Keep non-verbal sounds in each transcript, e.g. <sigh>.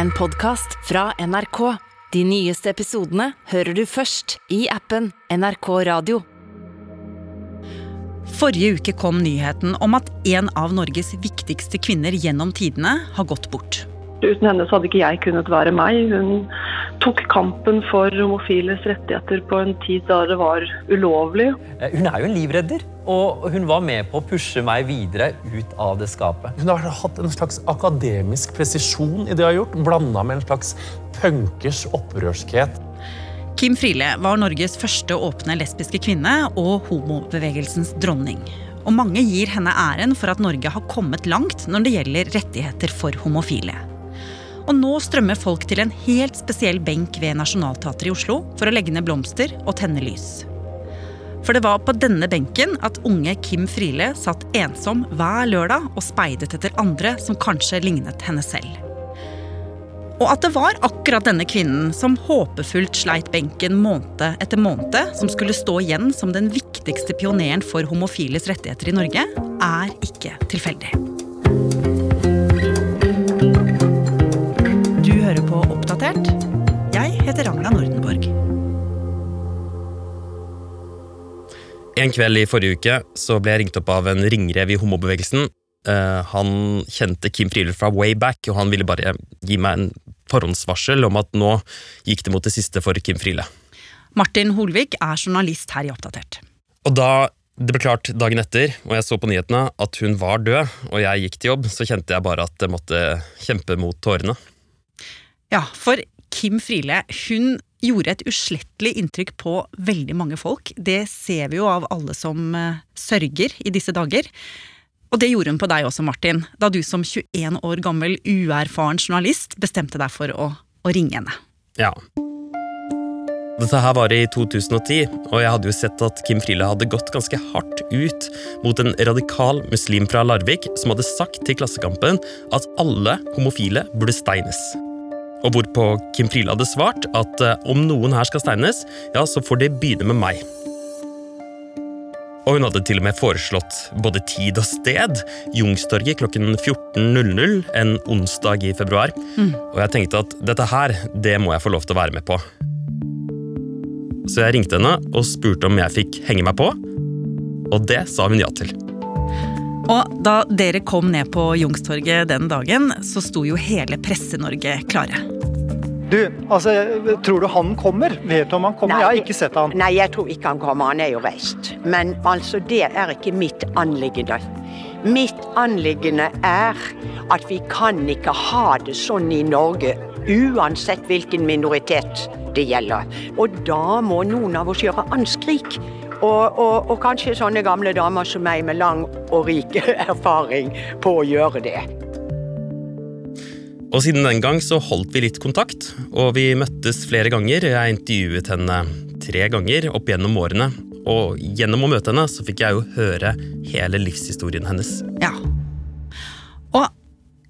en podkast fra NRK. De nyeste episodene hører du først i appen NRK Radio. Forrige uke kom nyheten om at en av Norges viktigste kvinner gjennom tidene har gått bort. Uten henne så hadde ikke jeg kunnet være meg. Hun tok kampen for homofiles rettigheter på en tid da det var ulovlig. Eh, Hun er jo en livredder, og hun var med på å pushe meg videre ut av det skapet. Hun har hatt en slags akademisk presisjon i det hun har gjort, blanda med en slags punkers opprørskhet. Kim Friele var Norges første åpne lesbiske kvinne og homobevegelsens dronning. Og mange gir henne æren for at Norge har kommet langt når det gjelder rettigheter for homofile. Og nå strømmer folk til en helt spesiell benk ved Nationaltheatret i Oslo for å legge ned blomster og tenne lys. For det var på denne benken at unge Kim Friele satt ensom hver lørdag og speidet etter andre som kanskje lignet henne selv. Og at det var akkurat denne kvinnen som håpefullt sleit benken måned etter måned, som skulle stå igjen som den viktigste pioneren for homofiles rettigheter i Norge, er ikke tilfeldig. Oppdatert. Jeg heter Ragna Nordenborg. En kveld i forrige uke så ble jeg ringt opp av en ringrev i homobevegelsen. Eh, han kjente Kim Friele fra way back, og han ville bare gi meg en forhåndsvarsel om at nå gikk det mot det siste for Kim Friele. Martin Holvik er journalist her i Oppdatert. Og da det ble klart dagen etter, og jeg så på nyhetene at hun var død, og jeg gikk til jobb, så kjente jeg bare at jeg måtte kjempe mot tårene. Ja, for Kim Friele, hun gjorde et uslettelig inntrykk på veldig mange folk. Det ser vi jo av alle som eh, sørger i disse dager. Og det gjorde hun på deg også, Martin, da du som 21 år gammel uerfaren journalist bestemte deg for å, å ringe henne. Ja. Dette her var i 2010, og jeg hadde jo sett at Kim Friele hadde gått ganske hardt ut mot en radikal muslim fra Larvik som hadde sagt til Klassekampen at alle homofile burde steines. Og hvorpå Kim Friele hadde svart at eh, om noen her skal steines, ja, så får det begynne med meg. Og hun hadde til og med foreslått både tid og sted. Jungstorget klokken 14.00 en onsdag i februar. Og jeg tenkte at dette her, det må jeg få lov til å være med på. Så jeg ringte henne og spurte om jeg fikk henge meg på, og det sa hun ja til. Og da dere kom ned på Youngstorget den dagen, så sto jo hele Presse-Norge klare. Du, altså, tror du han kommer? Vet du om han kommer? Nei, jeg har ikke sett han. Nei, jeg tror ikke han kommer. Han er jo reist. Men altså, det er ikke mitt anliggende. Mitt anliggende er at vi kan ikke ha det sånn i Norge, uansett hvilken minoritet det gjelder. Og da må noen av oss gjøre anskrik. Og, og, og kanskje sånne gamle damer som meg med lang og rik <laughs> erfaring på å gjøre det. Og siden den gang så holdt vi litt kontakt, og vi møttes flere ganger. Jeg intervjuet henne tre ganger opp gjennom årene, og gjennom å møte henne så fikk jeg jo høre hele livshistorien hennes. Ja. Og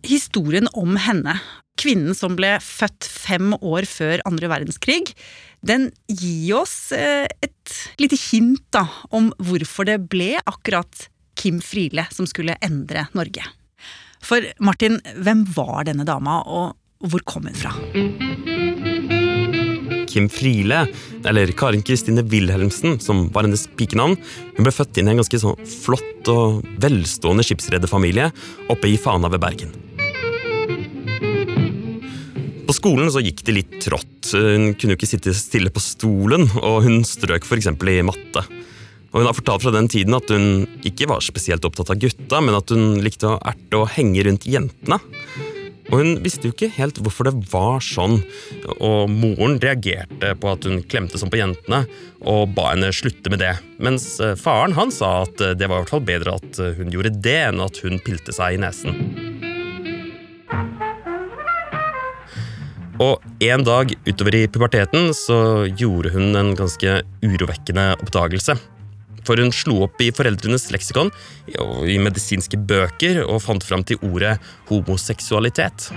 historien om henne, kvinnen som ble født fem år før andre verdenskrig, den gir oss eh, et lite hint da, om hvorfor det ble akkurat Kim Friele som skulle endre Norge. For Martin, hvem var denne dama, og hvor kom hun fra? Kim Friele, eller Karin Kristine Wilhelmsen, som var hennes pikenavn, hun ble født inn i en ganske sånn flott og velstående skipsrederfamilie oppe i Fana ved Bergen. På skolen så gikk det litt trått. Hun kunne jo ikke sitte stille på stolen, og hun strøk f.eks. i matte. Og Hun har fortalt fra den tiden at hun ikke var spesielt opptatt av gutta, men at hun likte å erte og henge rundt jentene. Og Hun visste jo ikke helt hvorfor det var sånn, og moren reagerte på at hun klemte sånn på jentene, og ba henne slutte med det. Mens eh, faren han sa at det var i hvert fall bedre at hun gjorde det, enn at hun pilte seg i nesen. Og en dag utover i puberteten så gjorde hun en ganske urovekkende oppdagelse. For hun slo opp i foreldrenes leksikon og i medisinske bøker og fant fram til ordet homoseksualitet.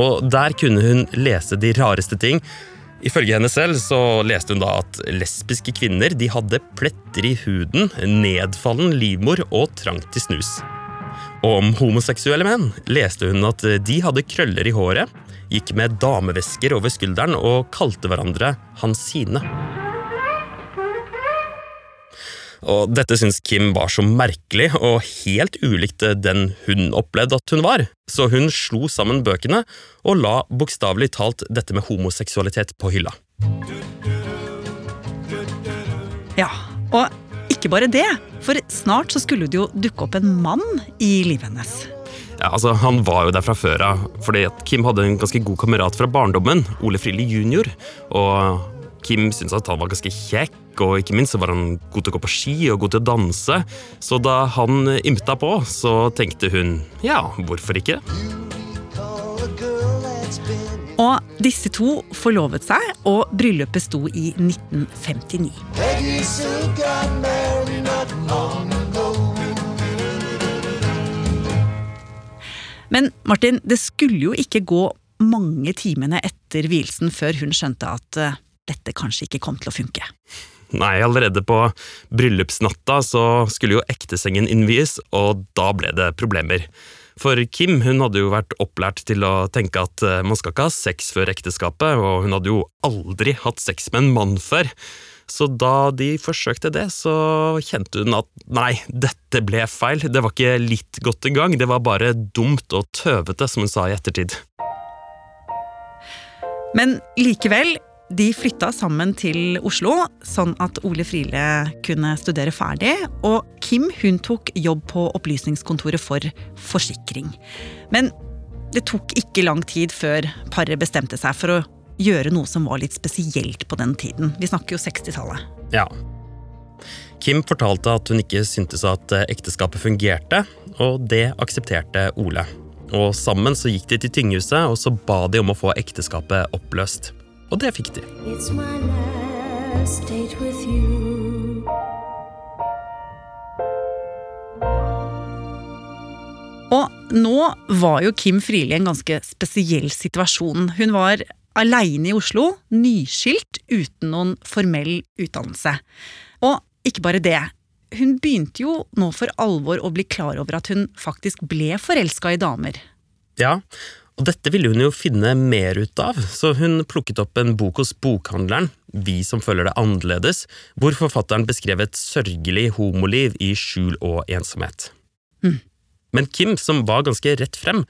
Og der kunne hun lese de rareste ting. Ifølge henne selv så leste hun da at lesbiske kvinner de hadde pletter i huden, nedfallen livmor og trang til snus. Og om homoseksuelle menn leste hun at de hadde krøller i håret, gikk med damevesker over skulderen og kalte hverandre Hansine. Og dette syntes Kim var så merkelig og helt ulikt den hun opplevde at hun var, så hun slo sammen bøkene og la bokstavelig talt dette med homoseksualitet på hylla. Ja, og ikke bare det, for snart så skulle det jo dukke opp en mann i livet hennes. Ja, altså, Han var jo der fra før av, fordi at Kim hadde en ganske god kamerat fra barndommen, Ole Frilli jr. Og Kim syntes at han var ganske kjekk, og ikke minst så var han god til å gå på ski og god til å danse. Så da han ymta på, så tenkte hun ja, hvorfor ikke? Og disse to forlovet seg, og bryllupet sto i 1959. Men Martin, det skulle jo ikke gå mange timene etter vielsen før hun skjønte at eh, dette kanskje ikke kom til å funke. Nei, allerede på bryllupsnatta så skulle jo ektesengen innvies, og da ble det problemer. For Kim hun hadde jo vært opplært til å tenke at eh, man skal ikke ha sex før ekteskapet, og hun hadde jo aldri hatt sex med en mann før. Så da de forsøkte det, så kjente hun at nei, dette ble feil. Det var ikke litt godt engang, det var bare dumt og tøvete, som hun sa i ettertid. Men likevel, de flytta sammen til Oslo, sånn at Ole Friele kunne studere ferdig. Og Kim hun tok jobb på Opplysningskontoret for forsikring. Men det tok ikke lang tid før paret bestemte seg for å gjøre noe som var litt spesielt på den tiden. Vi snakker jo 60-tallet. Ja. Kim fortalte at hun ikke syntes at ekteskapet fungerte, og det aksepterte Ole. Og sammen så gikk de til tinghuset og så ba de om å få ekteskapet oppløst. Og det fikk de. It's my last date with you. Og nå var jo Kim Friele i en ganske spesiell situasjon. Hun var aleine i Oslo, nyskilt, uten noen formell utdannelse. Og ikke bare det. Hun begynte jo nå for alvor å bli klar over at hun faktisk ble forelska i damer. Ja, og dette ville hun jo finne mer ut av, så hun plukket opp en bok hos bokhandleren, Vi som føler det annerledes, hvor forfatteren beskrev et sørgelig homoliv i skjul og ensomhet. Mm. Men Kim, som var ganske rett frem,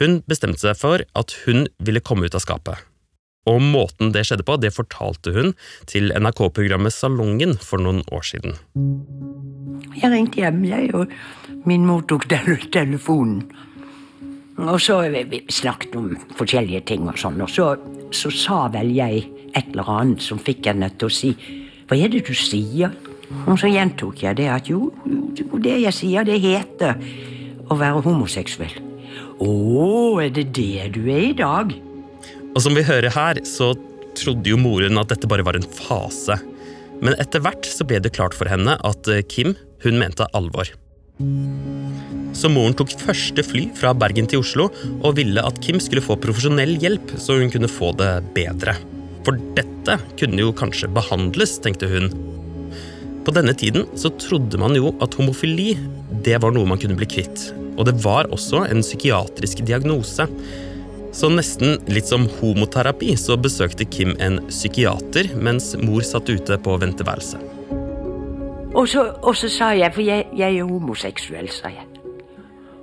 hun bestemte seg for at hun ville komme ut av skapet. Og måten det skjedde på, det fortalte hun til NRK-programmet Salongen for noen år siden. Jeg ringte hjem, jeg, og min mor tok telefonen. Og så vi vi snakket om forskjellige ting og sånn, og så, så sa vel jeg et eller annet som fikk henne til å si Hva er det du sier? Og så gjentok jeg det at jo det jeg sier, det heter å være homoseksuell. Å, er det det du er i dag? Og som vi hører her, så trodde jo moren at dette bare var en fase. Men etter hvert så ble det klart for henne at eh, Kim, hun mente alvor. Så moren tok første fly fra Bergen til Oslo og ville at Kim skulle få profesjonell hjelp, så hun kunne få det bedre. For dette kunne jo kanskje behandles, tenkte hun. På denne tiden så trodde man jo at homofili det var noe man kunne bli kvitt. Og det var også en psykiatrisk diagnose. Så nesten litt som homoterapi så besøkte Kim en psykiater mens mor satt ute på venteværelset. Og så, og så sa jeg, for jeg, jeg er homoseksuell, sa jeg.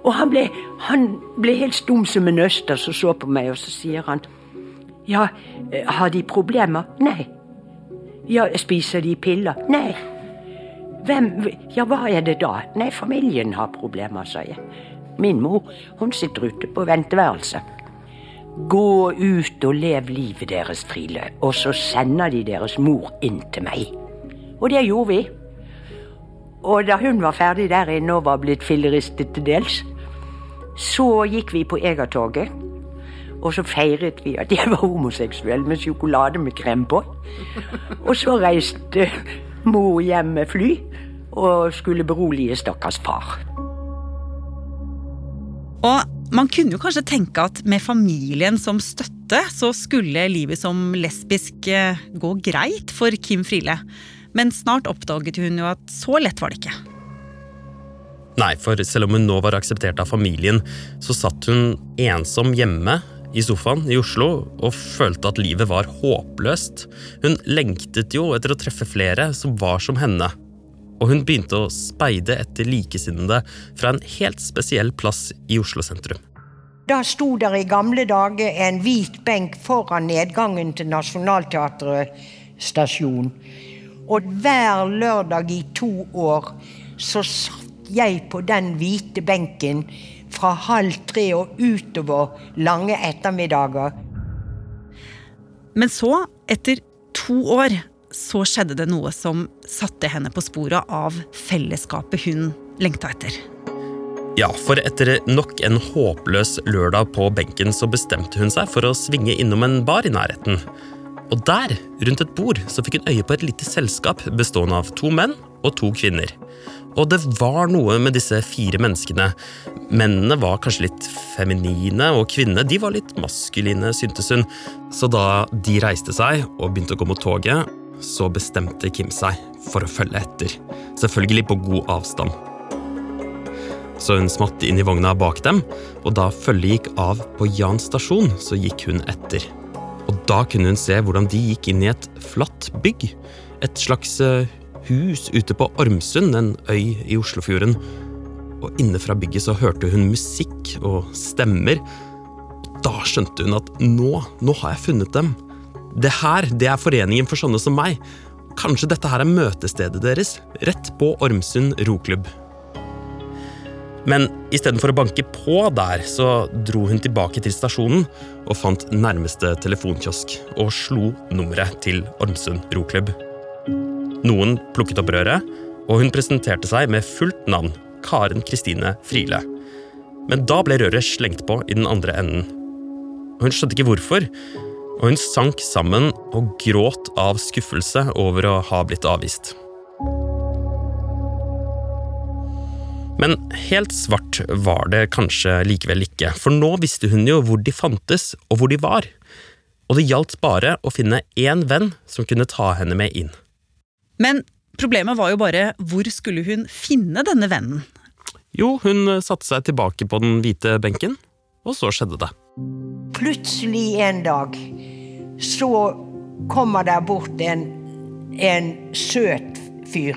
Og han ble, han ble helt stum som en østers og så på meg, og så sier han Ja, eh, har de problemer? Nei. Ja, spiser de piller? Nei. Hvem Ja, hva er det da? Nei, familien har problemer, sa jeg. Min mor, hun sitter ute på venteværelset. Gå ut og lev livet deres, Friele, og så sender de deres mor inn til meg. Og det gjorde vi. Og da hun var ferdig der inne og var blitt filleristet til dels, så gikk vi på Egertorget. Og så feiret vi at jeg var homoseksuell med sjokolade med krem på. Og så reiste mor hjem med fly og skulle berolige stakkars far. Og man kunne jo kanskje tenke at med familien som støtte, så skulle livet som lesbisk eh, gå greit for Kim Friele. Men snart oppdaget hun jo at så lett var det ikke. Nei, for selv om hun nå var akseptert av familien, så satt hun ensom hjemme i sofaen i Oslo og følte at livet var håpløst. Hun lengtet jo etter å treffe flere som var som henne. Og hun begynte å speide etter likesinnede fra en helt spesiell plass i Oslo sentrum. Da sto der i gamle dager en hvit benk foran nedgangen til Nationaltheatret stasjon. Og hver lørdag i to år så jeg på den hvite benken fra halv tre og utover lange ettermiddager. Men så, etter to år, så skjedde det noe som satte henne på sporet av fellesskapet hun lengta etter. Ja, for etter nok en håpløs lørdag på benken så bestemte hun seg for å svinge innom en bar i nærheten. Og der, rundt et bord, så fikk hun øye på et lite selskap bestående av to menn og to kvinner. Og det var noe med disse fire menneskene. Mennene var kanskje litt feminine, og kvinnene de var litt maskuline, syntes hun. Så da de reiste seg og begynte å gå mot toget, så bestemte Kim seg for å følge etter. Selvfølgelig på god avstand. Så hun smatt inn i vogna bak dem, og da følget gikk av på Jan stasjon, så gikk hun etter. Og da kunne hun se hvordan de gikk inn i et flatt bygg. Et slags eh, hus ute på Ormsund, en øy i Oslofjorden. Og inne fra bygget så hørte hun musikk og stemmer. Da skjønte hun at nå, nå har jeg funnet dem. Det her, det er foreningen for sånne som meg. Kanskje dette her er møtestedet deres, rett på Ormsund roklubb. Men istedenfor å banke på der, så dro hun tilbake til stasjonen og fant nærmeste telefonkiosk og slo nummeret til Ormsund roklubb. Noen plukket opp røret, og hun presenterte seg med fullt navn, Karen Kristine Friele. Men da ble røret slengt på i den andre enden. Hun skjønte ikke hvorfor, og hun sank sammen og gråt av skuffelse over å ha blitt avvist. Men helt svart var det kanskje likevel ikke, for nå visste hun jo hvor de fantes og hvor de var. Og det gjaldt bare å finne én venn som kunne ta henne med inn. Men problemet var jo bare hvor skulle hun finne denne vennen? Jo, hun satte seg tilbake på den hvite benken, og så skjedde det. Plutselig en dag så kommer der bort en, en søt fyr.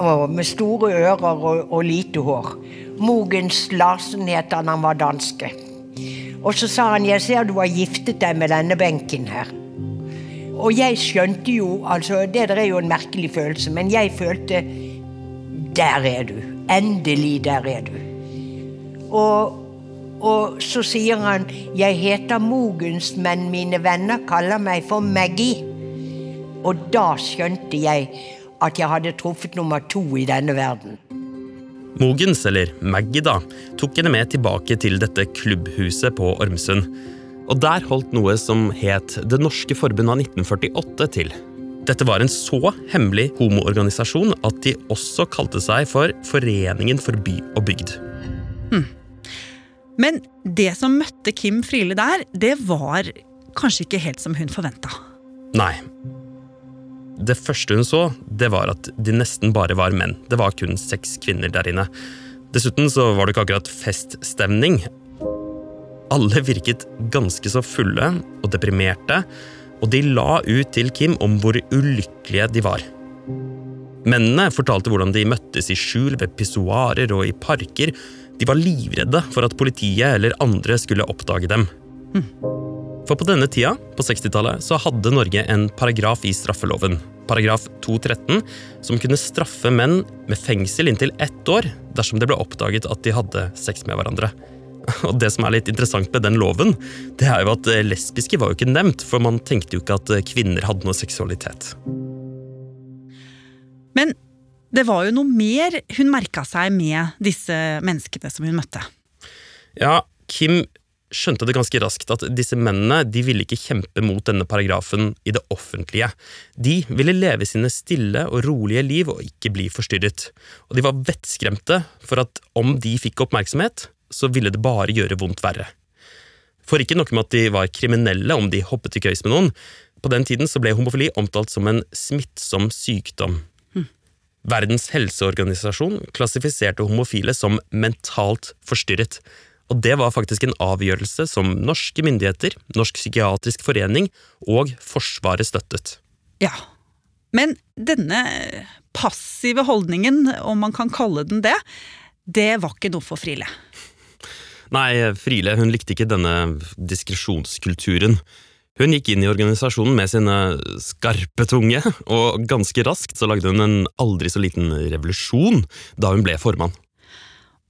Og med store ører og, og lite hår. Mogens Larsen het han, han var danske. Og så sa han 'Jeg ser du har giftet deg med denne benken her'. Og jeg skjønte jo altså Det der er jo en merkelig følelse, men jeg følte Der er du. Endelig, der er du. Og, og så sier han 'Jeg heter Mogens, men mine venner kaller meg for Maggie'. Og da skjønte jeg at jeg hadde truffet nummer to i denne verden. Mogens, eller Maggie, da, tok henne med tilbake til dette klubbhuset på Ormsund. Og der holdt noe som het Det norske forbund av 1948 til. Dette var en så hemmelig homoorganisasjon at de også kalte seg for Foreningen for by og bygd. Men det som møtte Kim Friele der, det var kanskje ikke helt som hun forventa. Nei. Det første hun så, det var at de nesten bare var menn. Det var kun seks kvinner der inne. Dessuten så var det ikke akkurat feststemning. Alle virket ganske så fulle og deprimerte, og de la ut til Kim om hvor ulykkelige de var. Mennene fortalte hvordan de møttes i skjul ved pissoarer og i parker. De var livredde for at politiet eller andre skulle oppdage dem. For på denne tida, på 60-tallet, så hadde Norge en paragraf i straffeloven, paragraf 213, som kunne straffe menn med fengsel inntil ett år dersom det ble oppdaget at de hadde sex med hverandre. <laughs> Og det som er litt interessant med den loven, det er jo at eh, lesbiske var jo ikke nevnt, for man tenkte jo ikke at eh, kvinner hadde noe seksualitet. Men det var jo noe mer hun merka seg med disse menneskene som hun møtte. Ja, Kim skjønte det ganske raskt at disse mennene de ville ikke kjempe mot denne paragrafen i det offentlige. De ville leve sine stille og rolige liv og ikke bli forstyrret. Og de var vettskremte for at om de fikk oppmerksomhet, så ville det bare gjøre vondt verre. For ikke noe med at de var kriminelle om de hoppet i køys med noen. På den tiden så ble homofili omtalt som en smittsom sykdom. Verdens helseorganisasjon klassifiserte homofile som mentalt forstyrret. Og det var faktisk en avgjørelse som norske myndigheter, Norsk psykiatrisk forening og Forsvaret støttet. Ja, men denne passive holdningen, om man kan kalle den det, det var ikke noe for Friele. Nei, Friele hun likte ikke denne diskresjonskulturen. Hun gikk inn i organisasjonen med sine skarpe tunge, og ganske raskt så lagde hun en aldri så liten revolusjon da hun ble formann.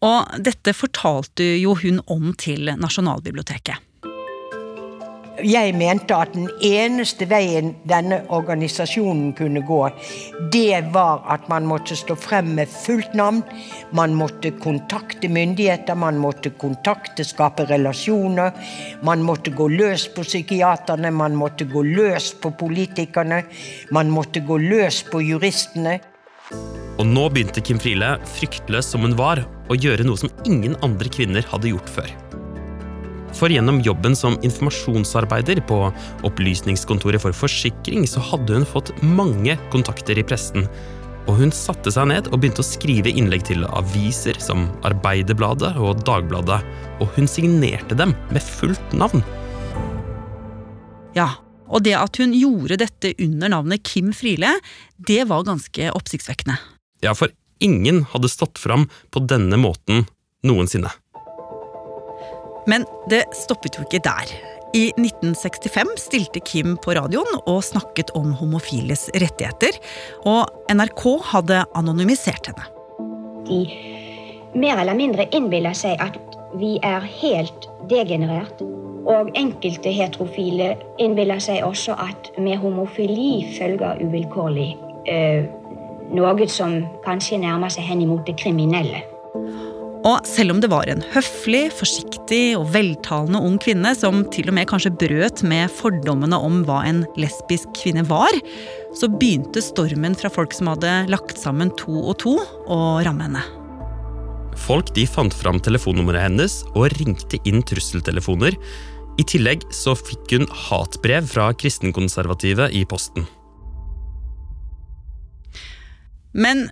Og dette fortalte jo hun om til Nasjonalbiblioteket. Jeg mente at den eneste veien denne organisasjonen kunne gå, det var at man måtte stå frem med fullt navn. Man måtte kontakte myndigheter, man måtte kontakte, skape relasjoner. Man måtte gå løs på psykiaterne, man måtte gå løs på politikerne. Man måtte gå løs på juristene. Og nå begynte Kim Friele, fryktløs som hun var, å gjøre noe som ingen andre kvinner hadde gjort før. For gjennom jobben som informasjonsarbeider på Opplysningskontoret for forsikring, så hadde hun fått mange kontakter i pressen. Og hun satte seg ned og begynte å skrive innlegg til aviser som Arbeiderbladet og Dagbladet, og hun signerte dem med fullt navn. Ja, og det at hun gjorde dette under navnet Kim Friele, det var ganske oppsiktsvekkende. Ja, for ingen hadde stått fram på denne måten noensinne. Men det stoppet jo ikke der. I 1965 stilte Kim på radioen og snakket om homofiles rettigheter, og NRK hadde anonymisert henne. De mer eller mindre innbiller seg at vi er helt degenerert. Og enkelte heterofile innbiller seg også at med homofili følger uvilkårlig eh, noe som kanskje nærmer seg henimot det kriminelle. Og selv om det var en høflig, forsiktig og veltalende ung kvinne som til og med kanskje brøt med fordommene om hva en lesbisk kvinne var, så begynte stormen fra folk som hadde lagt sammen to og to, å ramme henne. Folk de fant fram telefonnummeret hennes og ringte inn trusseltelefoner. I tillegg så fikk hun hatbrev fra kristenkonservative i posten. Men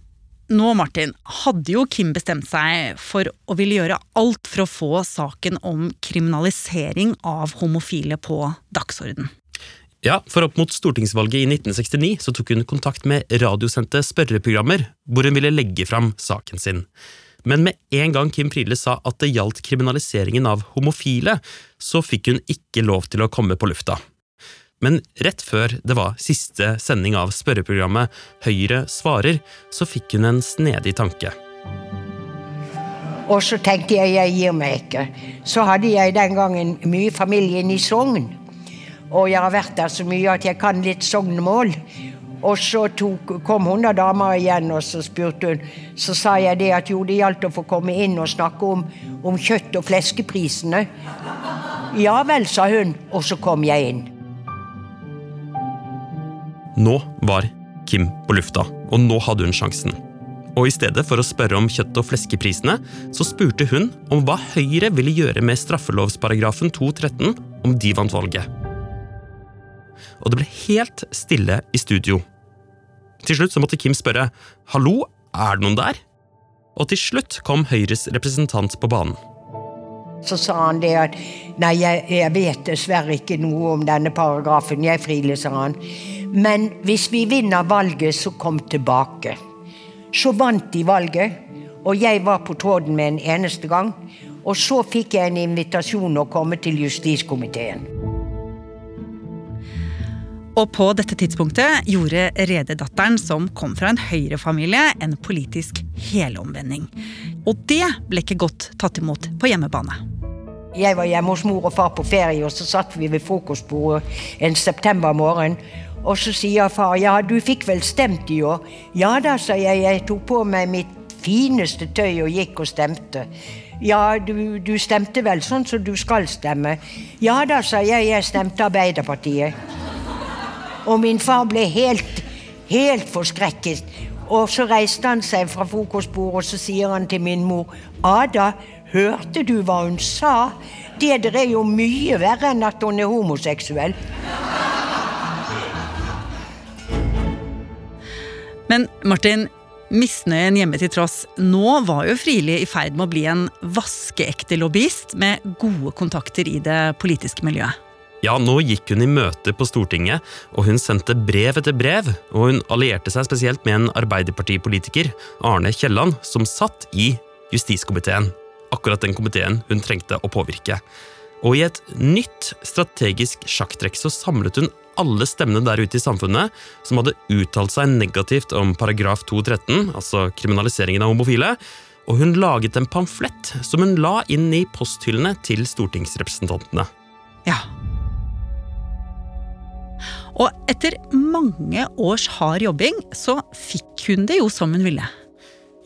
nå, Martin, hadde jo Kim bestemt seg for å ville gjøre alt for å få saken om kriminalisering av homofile på dagsorden. Ja, for opp mot stortingsvalget i 1969 så tok hun kontakt med radiosendte spørreprogrammer hvor hun ville legge fram saken sin. Men med en gang Kim Friele sa at det gjaldt kriminaliseringen av homofile, så fikk hun ikke lov til å komme på lufta. Men rett før det var siste sending av spørreprogrammet Høyre svarer, så fikk hun en snedig tanke. Og så tenkte jeg jeg gir meg ikke. Så hadde jeg den gangen mye familien i Sogn. Og jeg har vært der så mye at jeg kan litt sognemål. Og så tok, kom hun da dama igjen, og så spurte hun. Så sa jeg det at jo, det gjaldt å få komme inn og snakke om, om kjøtt- og fleskeprisene. Ja vel, sa hun, og så kom jeg inn. Nå var Kim på lufta, og nå hadde hun sjansen. Og i stedet for å spørre om kjøtt- og fleskeprisene, så spurte hun om hva Høyre ville gjøre med straffelovsparagrafen 213 om de vant valget. Og det ble helt stille i studio. Til slutt så måtte Kim spørre hallo, er det noen der? Og til slutt kom Høyres representant på banen. Så sa han det at nei, jeg, jeg vet dessverre ikke noe om denne paragrafen. Jeg Friele, han. Men hvis vi vinner valget, så kom tilbake. Så vant de valget, og jeg var på tråden med en eneste gang. Og så fikk jeg en invitasjon å komme til justiskomiteen. Og på dette tidspunktet gjorde Rede-datteren, som kom fra en høyrefamilie, en politisk helomvending. Og det ble ikke godt tatt imot på hjemmebane. Jeg var hjemme hos mor og far på ferie, og så satt vi ved frokostbordet en septembermorgen. Og så sier far ja, du fikk vel stemt i år? Ja da, sa jeg. Jeg tok på meg mitt fineste tøy og gikk og stemte. Ja, du, du stemte vel sånn som du skal stemme? Ja da, sa jeg. Jeg stemte Arbeiderpartiet. Og min far ble helt, helt forskrekket. Og så reiste han seg fra frokostbordet og så sier han til min mor Ada, hørte du hva hun sa? Det der er jo mye verre enn at hun er homoseksuell. Men Martin, Misnøyen hjemme til tross, nå var jo Frili i ferd med å bli en vaskeekte lobbyist med gode kontakter i det politiske miljøet. Ja, nå gikk hun i møte på Stortinget, og hun sendte brev etter brev. Og hun allierte seg spesielt med en Arbeiderpartipolitiker, Arne Kielland, som satt i justiskomiteen. Akkurat den komiteen hun trengte å påvirke. Og i et nytt strategisk sjakktrekk så samlet hun alle stemmene der ute i samfunnet som hadde uttalt seg negativt om paragraf 213, altså kriminaliseringen av homofile, og hun laget en pamflett som hun la inn i posthyllene til stortingsrepresentantene. Ja. Og etter mange års hard jobbing så fikk hun det jo som hun ville.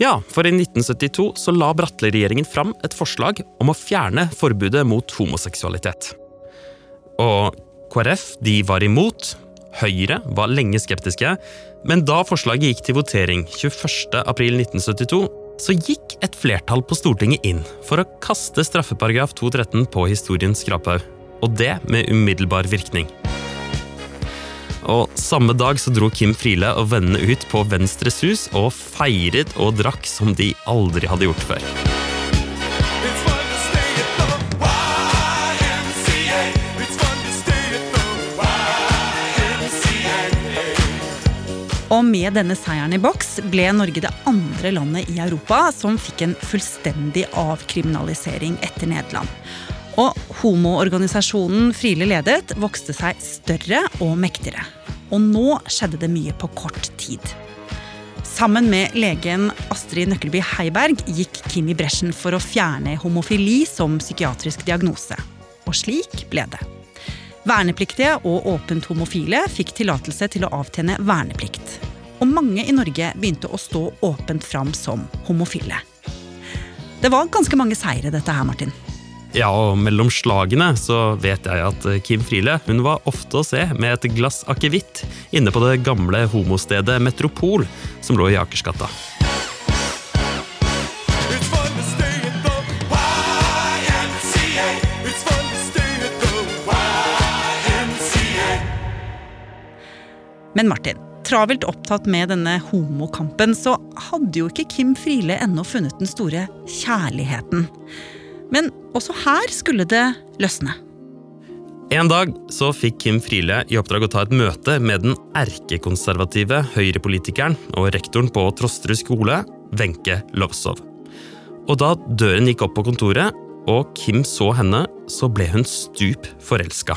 Ja, for i 1972 så la Bratteli-regjeringen fram et forslag om å fjerne forbudet mot homoseksualitet. Og KrF de var imot, Høyre var lenge skeptiske, men da forslaget gikk til votering 21.4.1972, så gikk et flertall på Stortinget inn for å kaste straffeparagraf 213 på historiens skraphaug. Og det med umiddelbar virkning. Og Samme dag så dro Kim Friele og vennene ut på Venstres hus og feiret og drakk som de aldri hadde gjort før. Og med denne seieren i boks ble Norge det andre landet i Europa som fikk en fullstendig avkriminalisering etter Nederland. Og homoorganisasjonen Friele ledet vokste seg større og mektigere. Og nå skjedde det mye på kort tid. Sammen med legen Astrid Nøkkelby Heiberg gikk Kim i bresjen for å fjerne homofili som psykiatrisk diagnose. Og slik ble det. Vernepliktige og åpent homofile fikk tillatelse til å avtjene verneplikt. Og mange i Norge begynte å stå åpent fram som homofile. Det var ganske mange seire, dette her, Martin. Ja, og mellom slagene så vet jeg at Kim Friele hun var ofte å se med et glass akevitt inne på det gamle homostedet Metropol, som lå i Akersgata. Men Martin, travelt opptatt med denne homokampen, så hadde jo ikke Kim Friele ennå funnet den store kjærligheten. Men også her skulle det løsne. En dag så fikk Kim Friele i oppdrag å ta et møte med den erkekonservative høyrepolitikeren og rektoren på Trosterud skole, Wenche Lovsov. Og da døren gikk opp på kontoret, og Kim så henne, så ble hun stup forelska.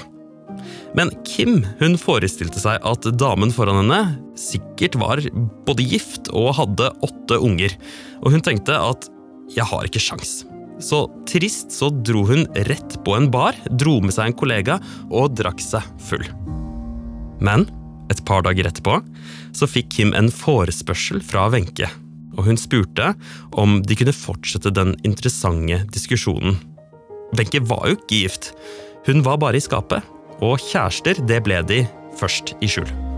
Men Kim hun forestilte seg at damen foran henne sikkert var både gift og hadde åtte unger, og hun tenkte at 'jeg har ikke sjans'. Så trist så dro hun rett på en bar, dro med seg en kollega og drakk seg full. Men et par dager etterpå så fikk Kim en forespørsel fra Wenche, og hun spurte om de kunne fortsette den interessante diskusjonen. Wenche var jo ikke gift, hun var bare i skapet, og kjærester det ble de først i skjul.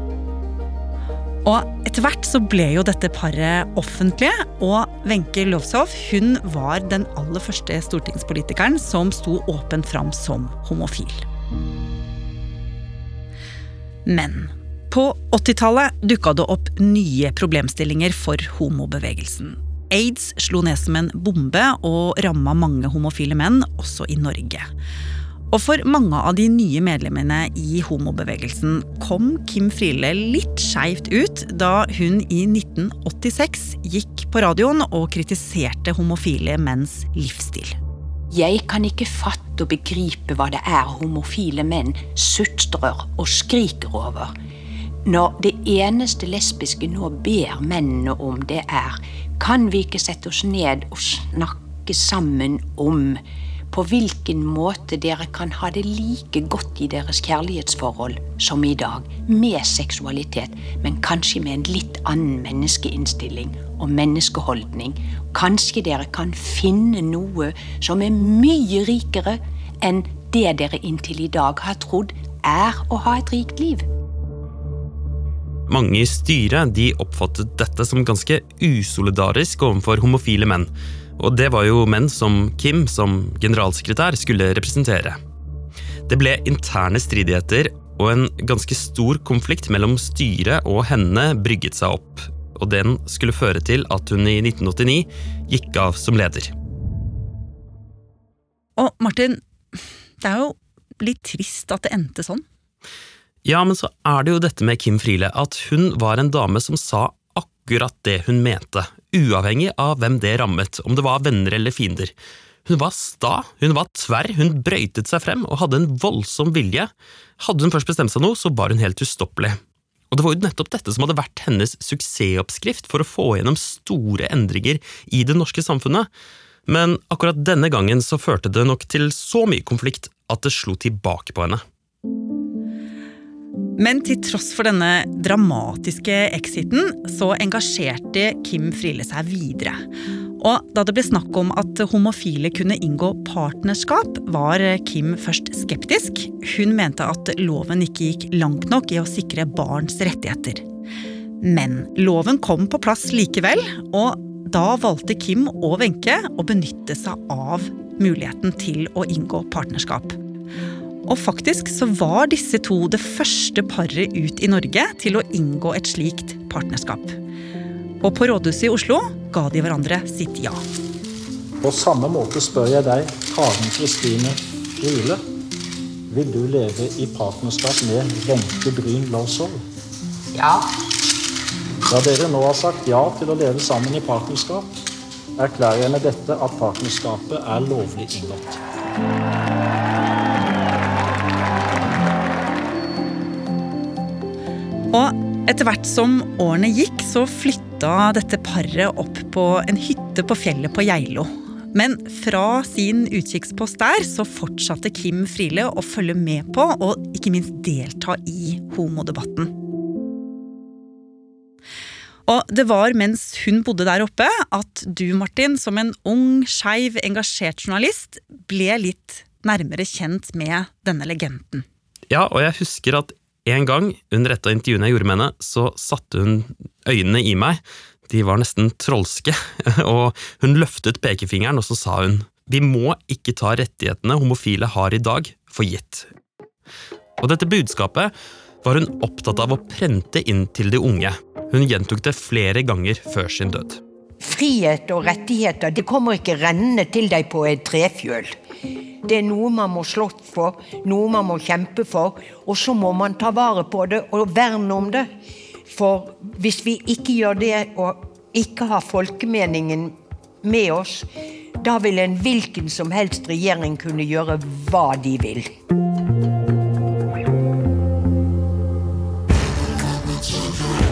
Og etter hvert så ble jo dette paret offentlige, og Wenche Lovsov hun var den aller første stortingspolitikeren som sto åpent fram som homofil. Men på 80-tallet dukka det opp nye problemstillinger for homobevegelsen. Aids slo ned som en bombe og ramma mange homofile menn, også i Norge. Og for mange av de nye medlemmene i homobevegelsen kom Kim Friele litt skeivt ut da hun i 1986 gikk på radioen og kritiserte homofile menns livsstil. Jeg kan ikke fatte og begripe hva det er homofile menn sutrer og skriker over. Når det eneste lesbiske nå ber mennene om, det er kan vi ikke sette oss ned og snakke sammen om på hvilken måte dere kan ha det like godt i deres kjærlighetsforhold som i dag, med seksualitet, men kanskje med en litt annen menneskeinnstilling og menneskeholdning. Kanskje dere kan finne noe som er mye rikere enn det dere inntil i dag har trodd er å ha et rikt liv. Mange i styret de oppfattet dette som ganske usolidarisk overfor homofile menn. Og det var jo menn som Kim, som generalsekretær, skulle representere. Det ble interne stridigheter, og en ganske stor konflikt mellom styret og henne brygget seg opp. og den skulle føre til at hun i 1989 gikk av som leder. Og Martin, det er jo litt trist at det endte sånn. Ja, men så er det jo dette med Kim Friele, at hun var en dame som sa akkurat det hun mente, uavhengig av hvem det rammet, om det var venner eller fiender. Hun var sta, hun var tverr, hun brøytet seg frem og hadde en voldsom vilje. Hadde hun først bestemt seg noe, så var hun helt ustoppelig. Og det var jo nettopp dette som hadde vært hennes suksessoppskrift for å få gjennom store endringer i det norske samfunnet. Men akkurat denne gangen så førte det nok til så mye konflikt at det slo tilbake på henne. Men til tross for denne dramatiske exiten, så engasjerte Kim Friele seg videre. Og da det ble snakk om at homofile kunne inngå partnerskap, var Kim først skeptisk. Hun mente at loven ikke gikk langt nok i å sikre barns rettigheter. Men loven kom på plass likevel, og da valgte Kim og Wenche å benytte seg av muligheten til å inngå partnerskap. Og faktisk så var disse to det første paret ut i Norge til å inngå et slikt partnerskap. Og på rådhuset i Oslo ga de hverandre sitt ja. På samme måte spør jeg deg, Karen Kristine Friele. Vil du leve i partnerskap med Wenche Bryn Lowsov? Ja. Da dere nå har sagt ja til å leve sammen i partnerskap, erklærer jeg med dette at partnerskapet er lovlig inngått. Og etter hvert som årene gikk, så flytta dette paret opp på en hytte på fjellet på Geilo. Men fra sin utkikkspost der så fortsatte Kim Friele å følge med på og ikke minst delta i homodebatten. Og det var mens hun bodde der oppe at du, Martin, som en ung, skeiv, engasjert journalist, ble litt nærmere kjent med denne legenden. Ja, og jeg husker at en gang under et av intervjuene jeg gjorde med henne, så satte hun øynene i meg. De var nesten trolske, <laughs> og hun løftet pekefingeren, og så sa hun vi må ikke ta rettighetene homofile har i dag, for gitt. Og dette budskapet var hun opptatt av å prente inn til de unge. Hun gjentok det flere ganger før sin død. Frihet og rettigheter det kommer ikke rennende til deg på et trefjøl. Det er noe man må slåss for, noe man må kjempe for. Og så må man ta vare på det og verne om det. For hvis vi ikke gjør det og ikke har folkemeningen med oss, da vil en hvilken som helst regjering kunne gjøre hva de vil.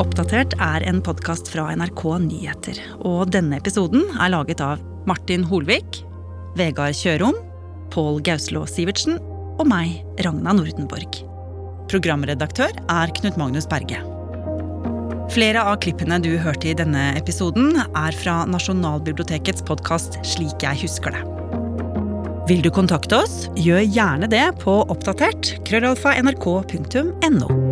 Oppdatert er en podkast fra NRK Nyheter. Og denne episoden er laget av Martin Holvik, Vegard Kjørom, Pål Gauslå Sivertsen og meg, Ragna Nordenborg. Programredaktør er Knut Magnus Berge. Flere av klippene du hørte i denne episoden, er fra Nasjonalbibliotekets podkast Slik jeg husker det. Vil du kontakte oss, gjør gjerne det på oppdatert krøllalfa nrk.no.